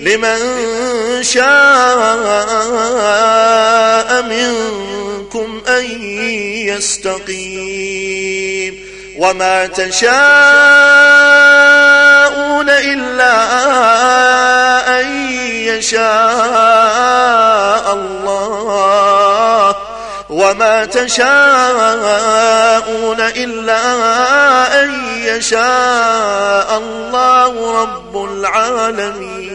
لمن شاء منكم أن يستقيم وما تشاءون إلا أن يشاء الله وما تشاءون إلا أن يشاء الله رب العالمين